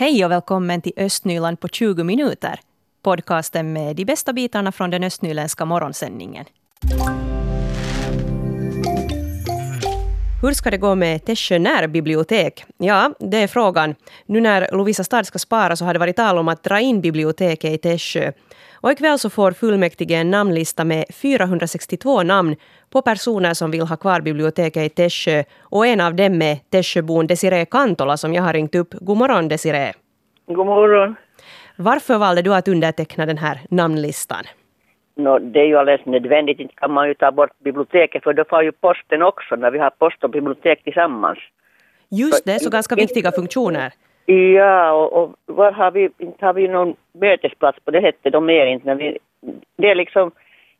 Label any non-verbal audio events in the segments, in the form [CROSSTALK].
Hej och välkommen till Östnyland på 20 minuter. Podcasten med de bästa bitarna från den östnyländska morgonsändningen. Hur ska det gå med Tässjö närbibliotek? Ja, det är frågan. Nu när Lovisa stad ska spara så har det varit tal om att dra in biblioteket i Tässjö. Och ikväll så får fullmäktige en namnlista med 462 namn på personer som vill ha kvar biblioteket i Tässjö. Och en av dem är Tässjöbon Desiree Kantola som jag har ringt upp. God morgon Desiree. God morgon. Varför valde du att underteckna den här namnlistan? No, det är ju alldeles nödvändigt, inte kan man ju ta bort biblioteket för då får ju posten också när vi har post och bibliotek tillsammans. Just det, så ganska viktiga funktioner. Ja, och, och var har vi, inte har vi någon mötesplats på det sättet de mer inte. men vi, det är liksom,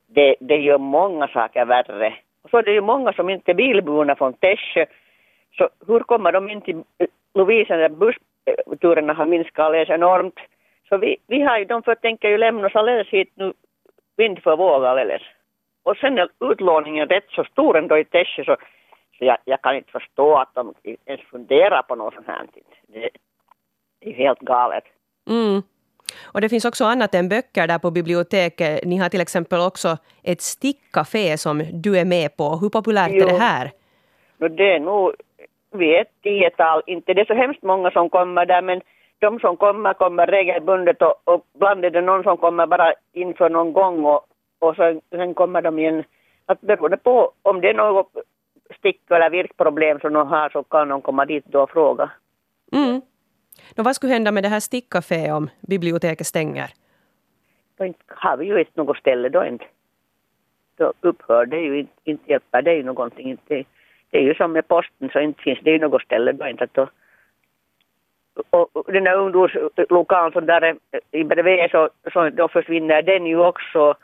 det, det gör många saker värre. Och så är det ju många som inte är bilburna från Tässjö. Så hur kommer de in till eh, Lovisa när bussturerna har minskat alldeles enormt? Så vi, vi har ju, de för tänker ju lämna oss alldeles hit nu vind för våg alldeles. Och sen är utlåningen rätt så stor ändå i Tässjö så, så jag, jag, kan inte förstå att de ens funderar på något sånt här. Det, det är helt galet. Mm. Och det finns också annat än böcker där på biblioteket. Ni har till exempel också ett stickcafé som du är med på. Hur populärt jo. är det här? No, det är nog, vi är ett tiotal, inte det är så hemskt många som kommer där men de som kommer kommer regelbundet och, och ibland är det någon som kommer bara inför någon gång och, och sen, sen kommer de igen. Att beroende på om det är något stick eller virkproblem som de har så kan de komma dit då och fråga. Mm. Och vad skulle hända med det här stickcafé om biblioteket stänger? Då har vi ju inte något ställe då inte. Då upphör det ju inte, inte hjälper det ju någonting. Inte, det är ju som med posten så inte finns det ju något ställe då inte. Att då, och den där ungdomslokalen som där är bredvid så, så då försvinner den ju också.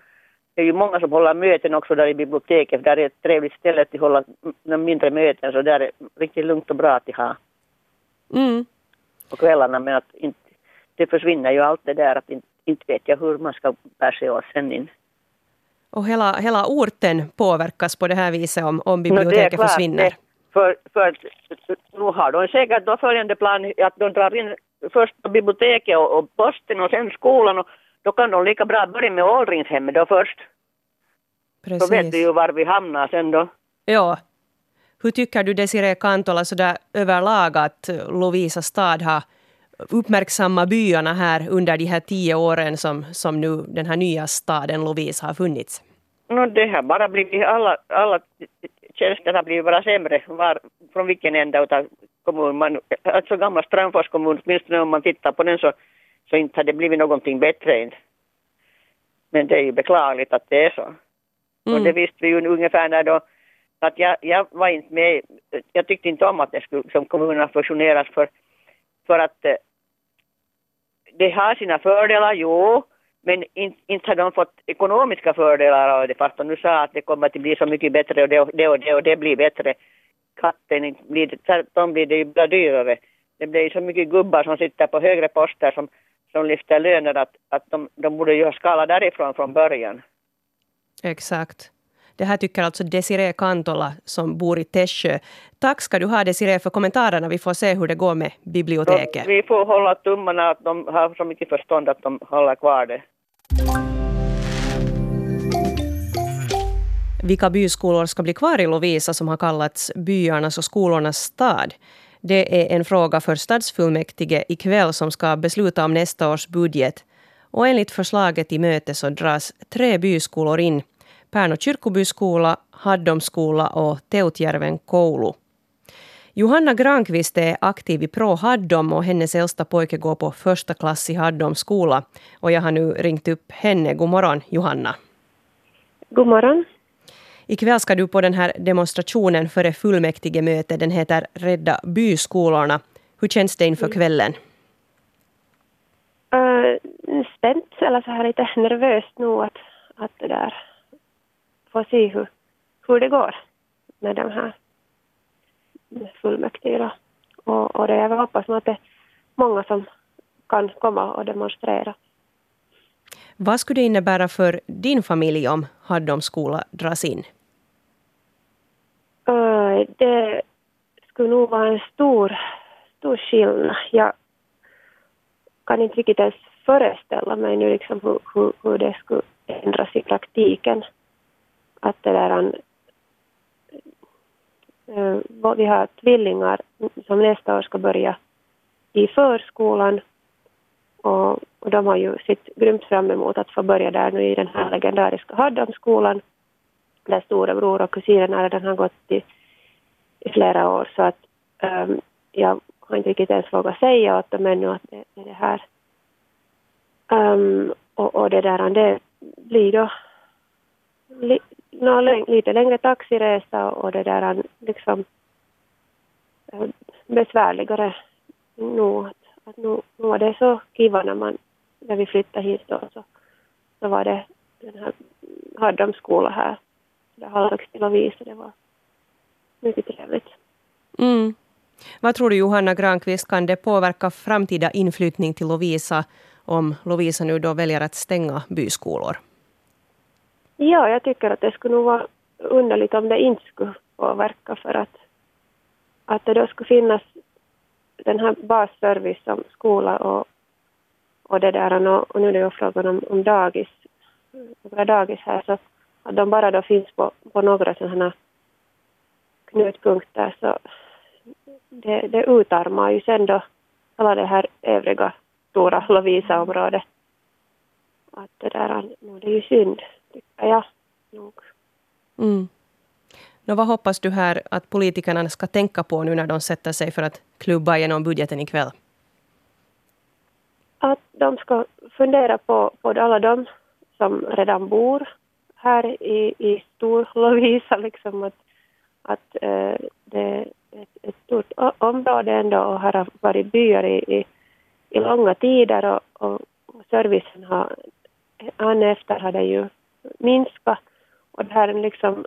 Det är ju många som håller möten också där i biblioteket. Där är ett trevligt ställe att hålla mindre möten så där är riktigt lugnt och bra att ha. Mm. På kvällarna men att inte, det försvinner ju allt det där att inte, inte vet jag hur man ska bära sig åt sen in. Och hela, hela orten påverkas på det här viset om, om biblioteket no, försvinner? Det, för, för nu har de säkert då följande plan att de drar in först biblioteket och, och posten och sen skolan och då kan de lika bra börja med åldringshemmet då först. Precis. Då vet du ju var vi hamnar sen då. Ja. Hur tycker du Desiree Kantola sådär överlag att Lovisa stad har uppmärksammat byarna här under de här tio åren som, som nu den här nya staden Lovisa har funnits? No, det har bara blivit alla, alla tjänsten har blivit bara sämre var, från vilken ända av kommunen. Man, alltså gamla Strömfors kommun, åtminstone om man tittar på den så, så inte har det blivit någonting bättre. Men det är ju beklagligt att det är så. Mm. Och det visste vi ju ungefär när då att jag, jag var inte med, jag tyckte inte om att det skulle, som kommunerna fusioneras för, för att eh, det har sina fördelar, jo, men inte, inte har de fått ekonomiska fördelar av det fast de nu sa att det kommer att bli så mycket bättre och det och det och det, och det blir bättre. Katten blir det, tvärtom blir det ju bara dyrare. Det blir så mycket gubbar som sitter på högre poster som, som lyfter löner att, att de, de borde ju ha skalat därifrån från början. Exakt. Det här tycker alltså Desiree Kantola som bor i Tässjö. Tack ska du ha Desiree för kommentarerna. Vi får se hur det går med biblioteket. Vi får hålla tummarna att de har så mycket förstånd att de håller kvar det. Vilka byskolor ska bli kvar i Lovisa som har kallats byarnas och skolornas stad? Det är en fråga för stadsfullmäktige ikväll som ska besluta om nästa års budget. Och enligt förslaget i mötet så dras tre byskolor in. Pärno kyrkobyskola, Haddomskola och Teutjärven koulu. Johanna Granqvist är aktiv i Pro Haddom och hennes äldsta pojke går på första klass i Haddoms skola. Och jag har nu ringt upp henne. God morgon, Johanna. God morgon. Ikväll ska du på den här demonstrationen före fullmäktigemöte. Den heter Rädda byskolorna. Hur känns det inför kvällen? Uh, spänt, eller så här lite nervöst nog att, att det där få se hur, hur det går med de här fullmäktige. Och, och det jag hoppas att det är många som kan komma och demonstrera. Vad skulle det innebära för din familj om Haddoms skola dras in? Uh, det skulle nog vara en stor, stor skillnad. Jag kan inte riktigt ens föreställa mig nu liksom hur, hur, hur det skulle ändras i praktiken. Att det där, äh, vi har tvillingar som nästa år ska börja i förskolan och, och de har ju sett grymt fram emot att få börja där nu i den här legendariska Haddamskolan där storebror och kusinerna redan har gått i, i flera år så att um, jag har inte riktigt ens vågat säga åt dem ännu att det är det här. Um, och, och det där det blir då li, no, lite längre taxiresa och eh, det där liksom besvärligare nog. Att, att nu, nu var det så kiva när man, när vi flyttade hit då så, så var det den här Haddamskola här, där halvvägs till Lovisa, det var mycket trevligt. Mm. Vad tror du Johanna Granqvist, kan det påverka framtida inflyttning till Lovisa om Lovisa nu då väljer att stänga byskolor? Ja, jag tycker att det skulle nog vara underligt om det inte skulle påverka för att, att det då skulle finnas den här basservice som skola och, och det där. Och nu är det ju frågan om, om dagis, några dagis här så att de bara då finns på, på några sådana knutpunkter. Så det, det utarmar ju sen då alla det här övriga stora Lovisa-området. Att det där, det är ju synd, tycker jag nog. Mm. Nå, vad hoppas du här att politikerna ska tänka på nu när de sätter sig för att klubba igenom budgeten ikväll? Att de ska fundera på, på alla de som redan bor här i, i Stor [LAUGHS] Lovisa, liksom att, att äh, det är ett, ett stort område ändå och här har varit byar i, i, i långa tider och, och, och servicen har, an efter har det ju minska. och det här är liksom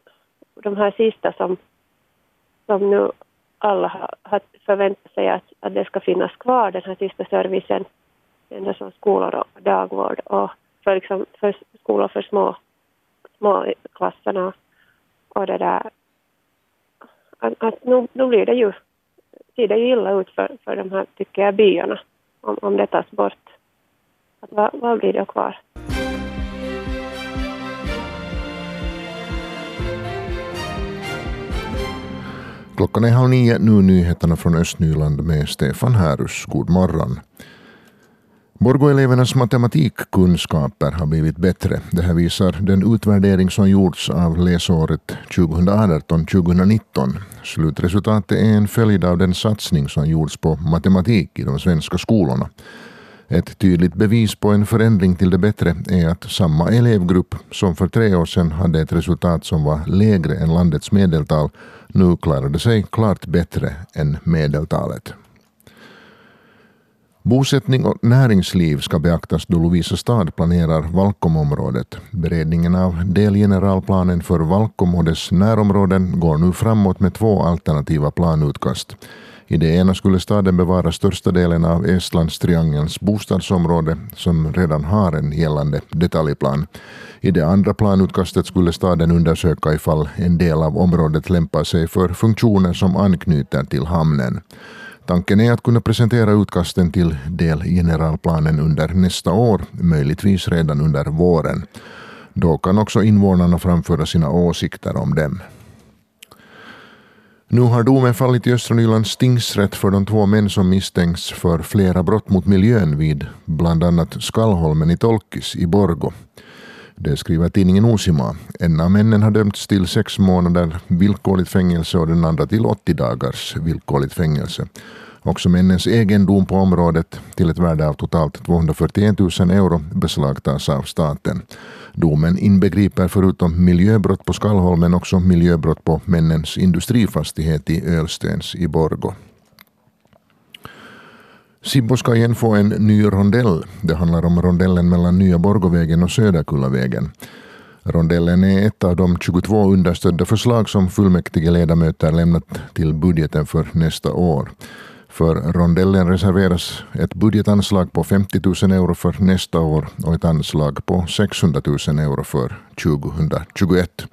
de här sista som, som nu alla har, har förväntat sig att, att det ska finnas kvar, den här sista servicen, ändå som skolor och dagvård och för, liksom, för skolor för små, små klasserna och det där. Att, att nu, nu blir det ju, ser det ju illa ut för, för de här, tycker jag, byarna om, om det tas bort. Att vad, vad blir det kvar? Klockan är halv nio, nu nyheterna från Östnyland med Stefan Härus. God morgon. Borgoelevernas matematikkunskaper har blivit bättre. Det här visar den utvärdering som gjorts av läsåret 2018-2019. Slutresultatet är en följd av den satsning som gjorts på matematik i de svenska skolorna. Ett tydligt bevis på en förändring till det bättre är att samma elevgrupp som för tre år sedan hade ett resultat som var lägre än landets medeltal nu klarade sig klart bättre än medeltalet. Bosättning och näringsliv ska beaktas då Lovisa stad planerar Valkomområdet. Beredningen av delgeneralplanen för Valkom och dess närområden går nu framåt med två alternativa planutkast. I det ena skulle staden bevara största delen av Estlandstriangelns bostadsområde som redan har en gällande detaljplan. I det andra planutkastet skulle staden undersöka ifall en del av området lämpar sig för funktioner som anknyter till hamnen. Tanken är att kunna presentera utkasten till delgeneralplanen under nästa år, möjligtvis redan under våren. Då kan också invånarna framföra sina åsikter om dem. Nu har domen fallit i Östra Nylands tingsrätt för de två män som misstänks för flera brott mot miljön vid bland annat Skallholmen i Tolkis i Borgo. Det skriver tidningen Osima. En av männen har dömts till sex månader villkorligt fängelse och den andra till 80 dagars villkorligt fängelse. Också männens egendom på området till ett värde av totalt 241 000 euro beslagtas av staten. Domen inbegriper förutom miljöbrott på Skallholmen också miljöbrott på männens industrifastighet i Ölstens i Borgo. Sibbo ska igen få en ny rondell. Det handlar om rondellen mellan Nya Borgovägen och Söderkullavägen. Rondellen är ett av de 22 understödda förslag som fullmäktige ledamöter lämnat till budgeten för nästa år. För rondellen reserveras ett budgetanslag på 50 000 euro för nästa år och ett anslag på 600 000 euro för 2021.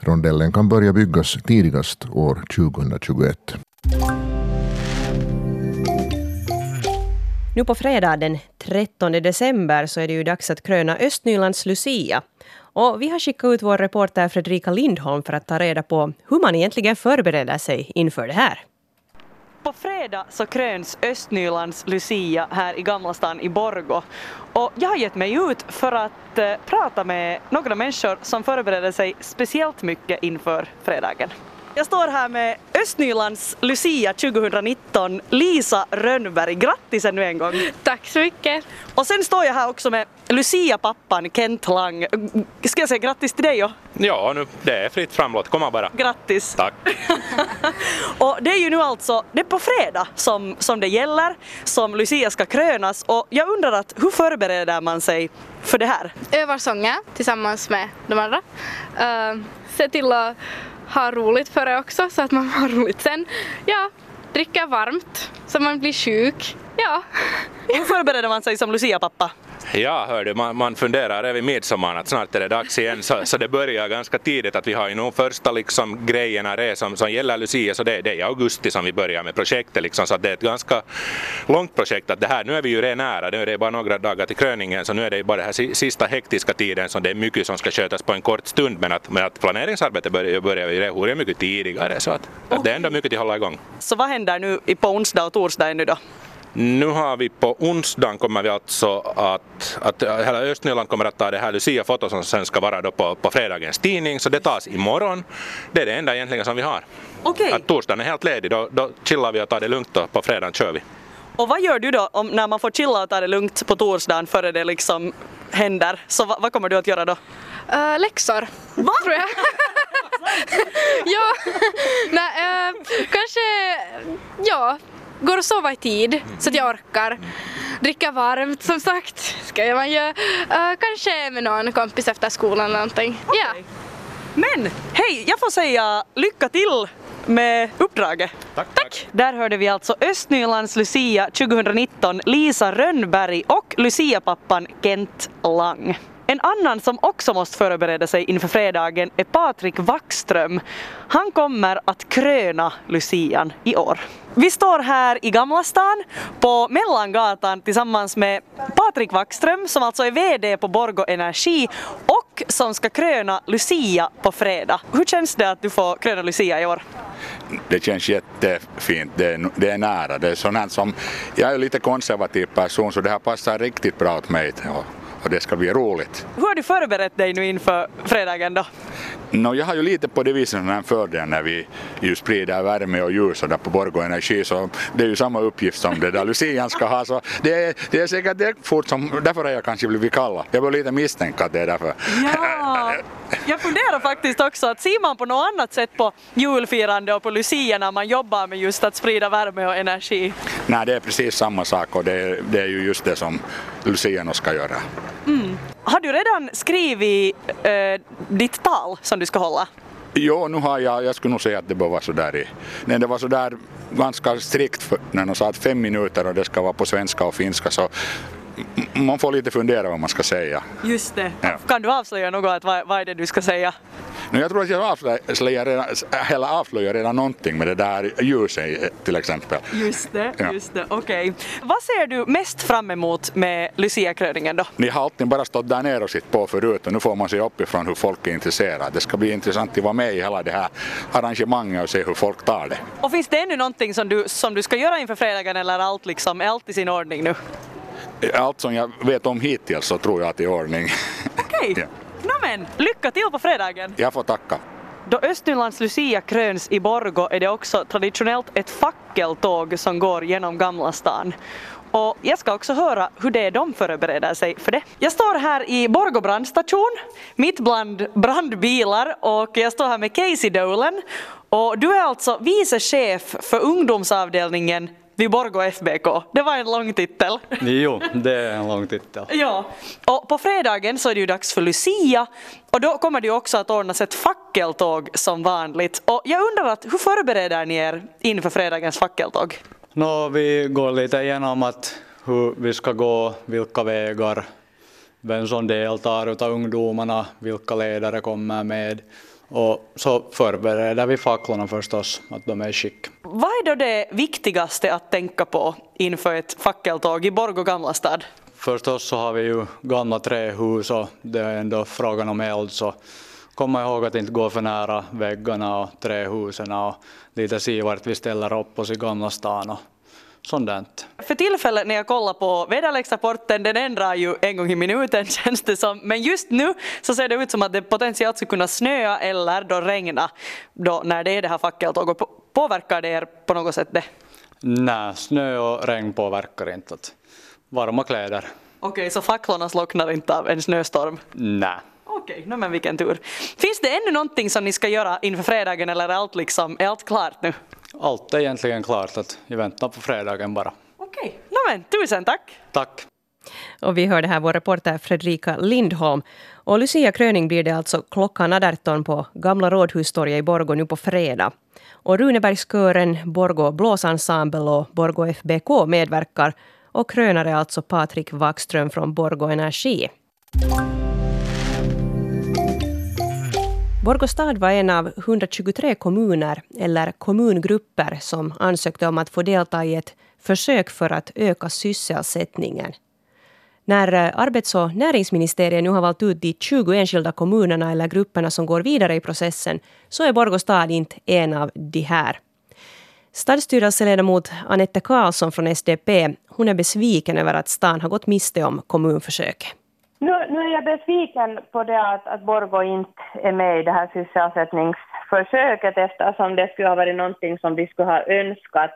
Rondellen kan börja byggas tidigast år 2021. Nu på fredag den 13 december så är det ju dags att kröna Östnylands Lucia. Och vi har skickat ut vår reporter Fredrika Lindholm för att ta reda på hur man egentligen förbereder sig inför det här. På fredag så kröns Östnylands Lucia här i Gamla stan i Borgo. Och jag har gett mig ut för att eh, prata med några människor som förbereder sig speciellt mycket inför fredagen. Jag står här med Östnylands Lucia 2019, Lisa Rönnberg. Grattis ännu en gång! Tack så mycket! Och sen står jag här också med Lucia-pappan Kent Lang. Ska jag säga grattis till dig? Ja, ja nu, det är fritt fram, låt komma bara. Grattis! Tack! [LAUGHS] och det är ju nu alltså, det är på fredag som, som det gäller, som Lucia ska krönas och jag undrar att hur förbereder man sig för det här? Övar sånger tillsammans med de andra. Uh, se till att ha roligt före också så att man har roligt sen. Ja, dricka varmt så man blir sjuk. Ja. Hur förbereder man sig som Lucia-pappa? Ja, hördu, man, man funderar över midsommar? Att snart är det dags igen, så, så det börjar ganska tidigt att vi har ju nog första liksom grejerna det som, som gäller Lucia, så det, det är i augusti som vi börjar med projektet liksom, så det är ett ganska långt projekt att det här, nu är vi ju redan nära, nu är det bara några dagar till kröningen, så nu är det bara den här sista hektiska tiden. Som det är mycket som ska skötas på en kort stund, men att, men att planeringsarbetet börjar, börjar vi redan mycket tidigare, så att, att det är ändå mycket att hålla igång. Så vad händer nu på onsdag och torsdag nu då? Nu har vi på onsdagen kommer vi alltså att, att hela Östnyland kommer att ta det här Lucia-foto som sen ska vara då på, på fredagens tidning, så det tas imorgon. Det är det enda egentligen som vi har. Okej. Okay. Att torsdagen är helt ledig, då, då chillar vi och tar det lugnt och på fredagen kör vi. Och vad gör du då om, när man får chilla och ta det lugnt på torsdagen före det liksom händer? Så vad, vad kommer du att göra då? Uh, läxor, Va? tror jag. [LAUGHS] ja, [LAUGHS] nej, uh, kanske, ja, går och sova i tid så att jag orkar. Dricka varmt som sagt, ska man göra. Uh, kanske med någon kompis efter skolan eller någonting. Okay. Ja. Men hej, jag får säga lycka till med uppdraget. Tack, tack. Där hörde vi alltså Östnylands Lucia 2019, Lisa Rönnberg och Lucia-pappan Kent Lang. En annan som också måste förbereda sig inför fredagen är Patrik Wackström. Han kommer att kröna Lucian i år. Vi står här i Gamla stan på Mellangatan tillsammans med Patrik Wackström som alltså är VD på Borgo Energi och som ska kröna Lucia på fredag. Hur känns det att du får kröna Lucia i år? det känns jättefint, det är, det är nära. Det är sånt som, jag är lite konservativ person så det här passar riktigt bra åt mig och det ska bli roligt. Hur har du förberett dig nu inför fredagen då? No, jag har ju lite på det viset den här fördelen när vi ju sprider värme och ljus och där på Borgå Energi så det är ju samma uppgift som det där Lucian ska ha så det är, det är säkert det fort som, därför har jag kanske blivit kallad. Jag börjar lite misstänka att det är därför. Ja, jag funderar faktiskt också att ser man på något annat sätt på julfirande och på Lucia när man jobbar med just att sprida värme och energi? Nej, det är precis samma sak och det är, det är ju just det som Luciano ska göra. Mm. Har du redan skrivit äh, ditt tal som du ska hålla? Jo, nu har jag, jag skulle nog säga att det bör vara sådär i, nej, det var sådär ganska strikt för, när de sa att fem minuter och det ska vara på svenska och finska så man får lite fundera vad man ska säga. Just det. Ja. Kan du avslöja något, vad, vad är det du ska säga? No, jag tror att jag avslöjar redan, eller avslöjar redan någonting med det där ljuset till exempel. Just det, ja. just det, okej. Okay. Vad ser du mest fram emot med Lucia-kröningen då? Ni har alltid bara stått där nere och sitt på förut och nu får man se uppifrån hur folk är intresserade. Det ska bli intressant att vara med i hela det här arrangemanget och se hur folk tar det. Och finns det ännu någonting som du, som du ska göra inför fredagen eller allt liksom, är allt i sin ordning nu? Allt som jag vet om hittills så tror jag att det är i ordning. Okej. Okay. [LAUGHS] ja. Nåmen, lycka till på fredagen! Jag får tacka. Då Östnylands Lucia kröns i Borgo är det också traditionellt ett fackeltåg som går genom Gamla stan. Och jag ska också höra hur det är de förbereder sig för det. Jag står här i Borgo brandstation, mitt bland brandbilar och jag står här med Casey Dolan. Och du är alltså vice chef för ungdomsavdelningen Viborgo FBK. Det var en lång titel. Jo, det är en lång titel. ja. Och på fredagen så är det ju dags för Lucia och då kommer det ju också att ordnas ett fackeltåg som vanligt. Och jag undrar att hur förbereder ni er inför fredagens fackeltåg? Nå, vi går lite igenom att hur vi ska gå, vilka vägar, vem som deltar utav ungdomarna, vilka ledare kommer med och så förbereder vi facklorna förstås, att de är i skick vad är då det viktigaste att tänka på inför ett fackeltåg i Borgå gamla stad? Förstås så har vi ju gamla trähus och det är ändå frågan om eld så komma ihåg att inte gå för nära väggarna och trähusen och lite se vart vi ställer upp oss i Gamla stan och sånt För tillfället när jag kollar på väderleksrapporten, den ändrar ju en gång i minuten [LAUGHS] känns det som, men just nu så ser det ut som att det potentiellt skulle kunna snöa eller då regna då när det är det här fackeltåget. Påverkar det er på något sätt det? Nej, snö och regn påverkar inte. Varma kläder. Okej, så facklorna slocknar inte av en snöstorm? Nej. Okej, no, men vilken tur. Finns det ännu någonting som ni ska göra inför fredagen eller är allt, liksom, är allt klart nu? Allt är egentligen klart, att vi väntar på fredagen bara. Okej, okay. no, tusen tack. Tack. Och vi hörde här vår reporter Fredrika Lindholm. Och Lucia-kröning blir det alltså klockan 18 på Gamla rådhustorget i Borgå nu på fredag. Och Runebergskören, Borgå blåsensemble och Borgå FBK medverkar och krönare alltså Patrik Wackström från Borgå Energi. Borgå stad var en av 123 kommuner, eller kommungrupper, som ansökte om att få delta i ett försök för att öka sysselsättningen. När eh, arbets och näringsministeriet nu har valt ut de 20 enskilda kommunerna eller grupperna som går vidare i processen så är Borgå stad inte en av de här. Stadsstyrelseledamot Anette Karlsson från SDP hon är besviken över att stan har gått miste om kommunförsöket. Nu, nu är jag besviken på det att, att Borgå inte är med i det här sysselsättningsförsöket eftersom det skulle ha varit någonting som vi skulle ha önskat.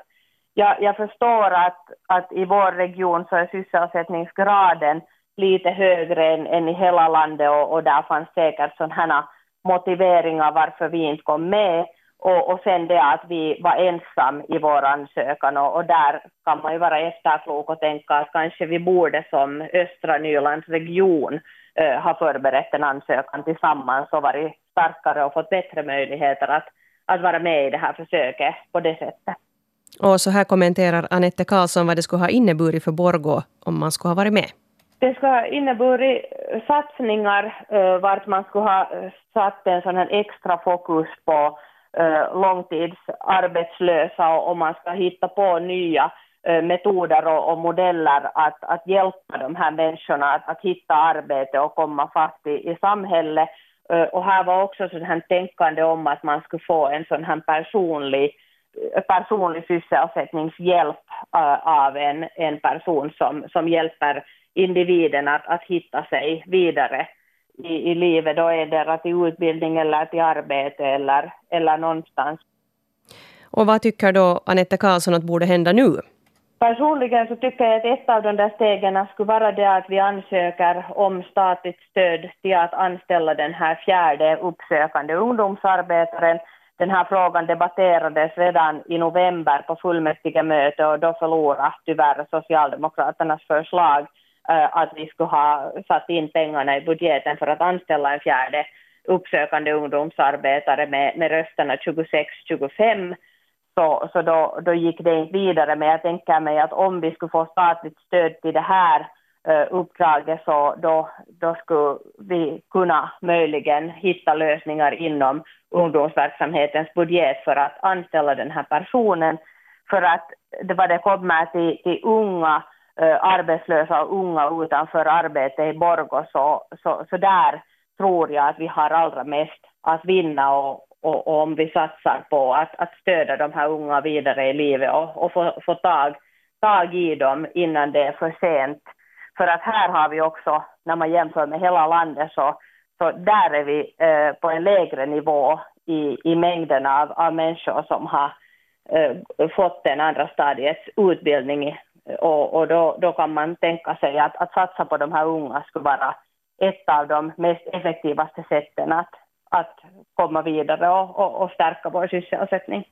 Jag, jag förstår att, att i vår region så är sysselsättningsgraden lite högre än, än i hela landet och, och där fanns säkert sådana motiveringar varför vi inte kom med. Och, och sen det att vi var ensam i vår ansökan och, och, där kan man ju vara efterklok och tänka att kanske vi borde som östra Nylands region eh, ha förberett en ansökan tillsammans och varit starkare och fått bättre möjligheter att, att vara med i det här försöket på det sättet. Och så här kommenterar Anette Karlsson vad det skulle ha inneburit för Borgå om man skulle ha varit med. Det skulle ha inneburit satsningar uh, vart man skulle ha satt en sån här extra fokus på långtidsarbetslösa och, och man ska hitta på nya metoder och, och, modeller att, att hjälpa de här människorna att, att hitta arbete och komma fast i, i samhället. Och här var också sån här tänkande om att man skulle få en sån här personlig personlig sysselsättningshjälp av en, en person som, som hjälper individen att, att hitta sig vidare i, i livet. Då är det till utbildning eller till arbete eller, eller någonstans. Och vad tycker då Anette Karlsson att borde hända nu? Personligen så tycker jag att ett av de där stegen skulle vara det att vi ansöker om statligt stöd till att anställa den här fjärde uppsökande ungdomsarbetaren den här frågan debatterades redan i november på fullmäktigemöte och då förlorade tyvärr Socialdemokraternas förslag Eh, att vi skulle ha satt in pengarna i budgeten för att anställa en fjärde uppsökande ungdomsarbetare med, med rösterna 26-25. Så, så då, då gick det inte vidare, men jag tänker mig att om vi skulle få statligt stöd till det här eh, uppdraget så då, då skulle vi kunna möjligen hitta lösningar inom ungdomsverksamhetens budget för att anställa den här personen. För att det vad det kommer till, till unga Eh, arbetslösa och unga utanför arbete i Borgå så, så, så där tror jag att vi har allra mest att vinna och, och, och om vi satsar på att, att stödja de här unga vidare i livet och, och få, få tag, tag i dem innan det är för sent. För att här har vi också, när man jämför med hela landet, så så där är vi eh, på en lägre nivå i, i mängden av, av människor som har eh, fått den andra stadiets utbildning. Och, och då, då kan man tänka sig att, att satsa på de här unga skulle vara ett av de mest effektivaste sätten att, att komma vidare och, och, och stärka vår sysselsättning.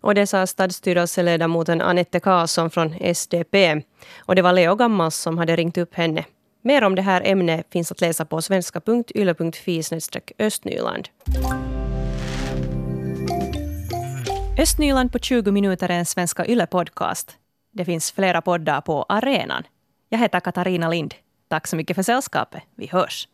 Och det sa stadsstyrelseledamoten Anette Karlsson från SDP. Och det var Leo Gammals som hade ringt upp henne. Mer om det här ämnet finns att läsa på svenska.yle.fi östnyland. Östnyland på 20 minuter är en Svenska Yle-podcast. Det finns flera poddar på arenan. Jag heter Katarina Lind. Tack så mycket för sällskapet. Vi hörs.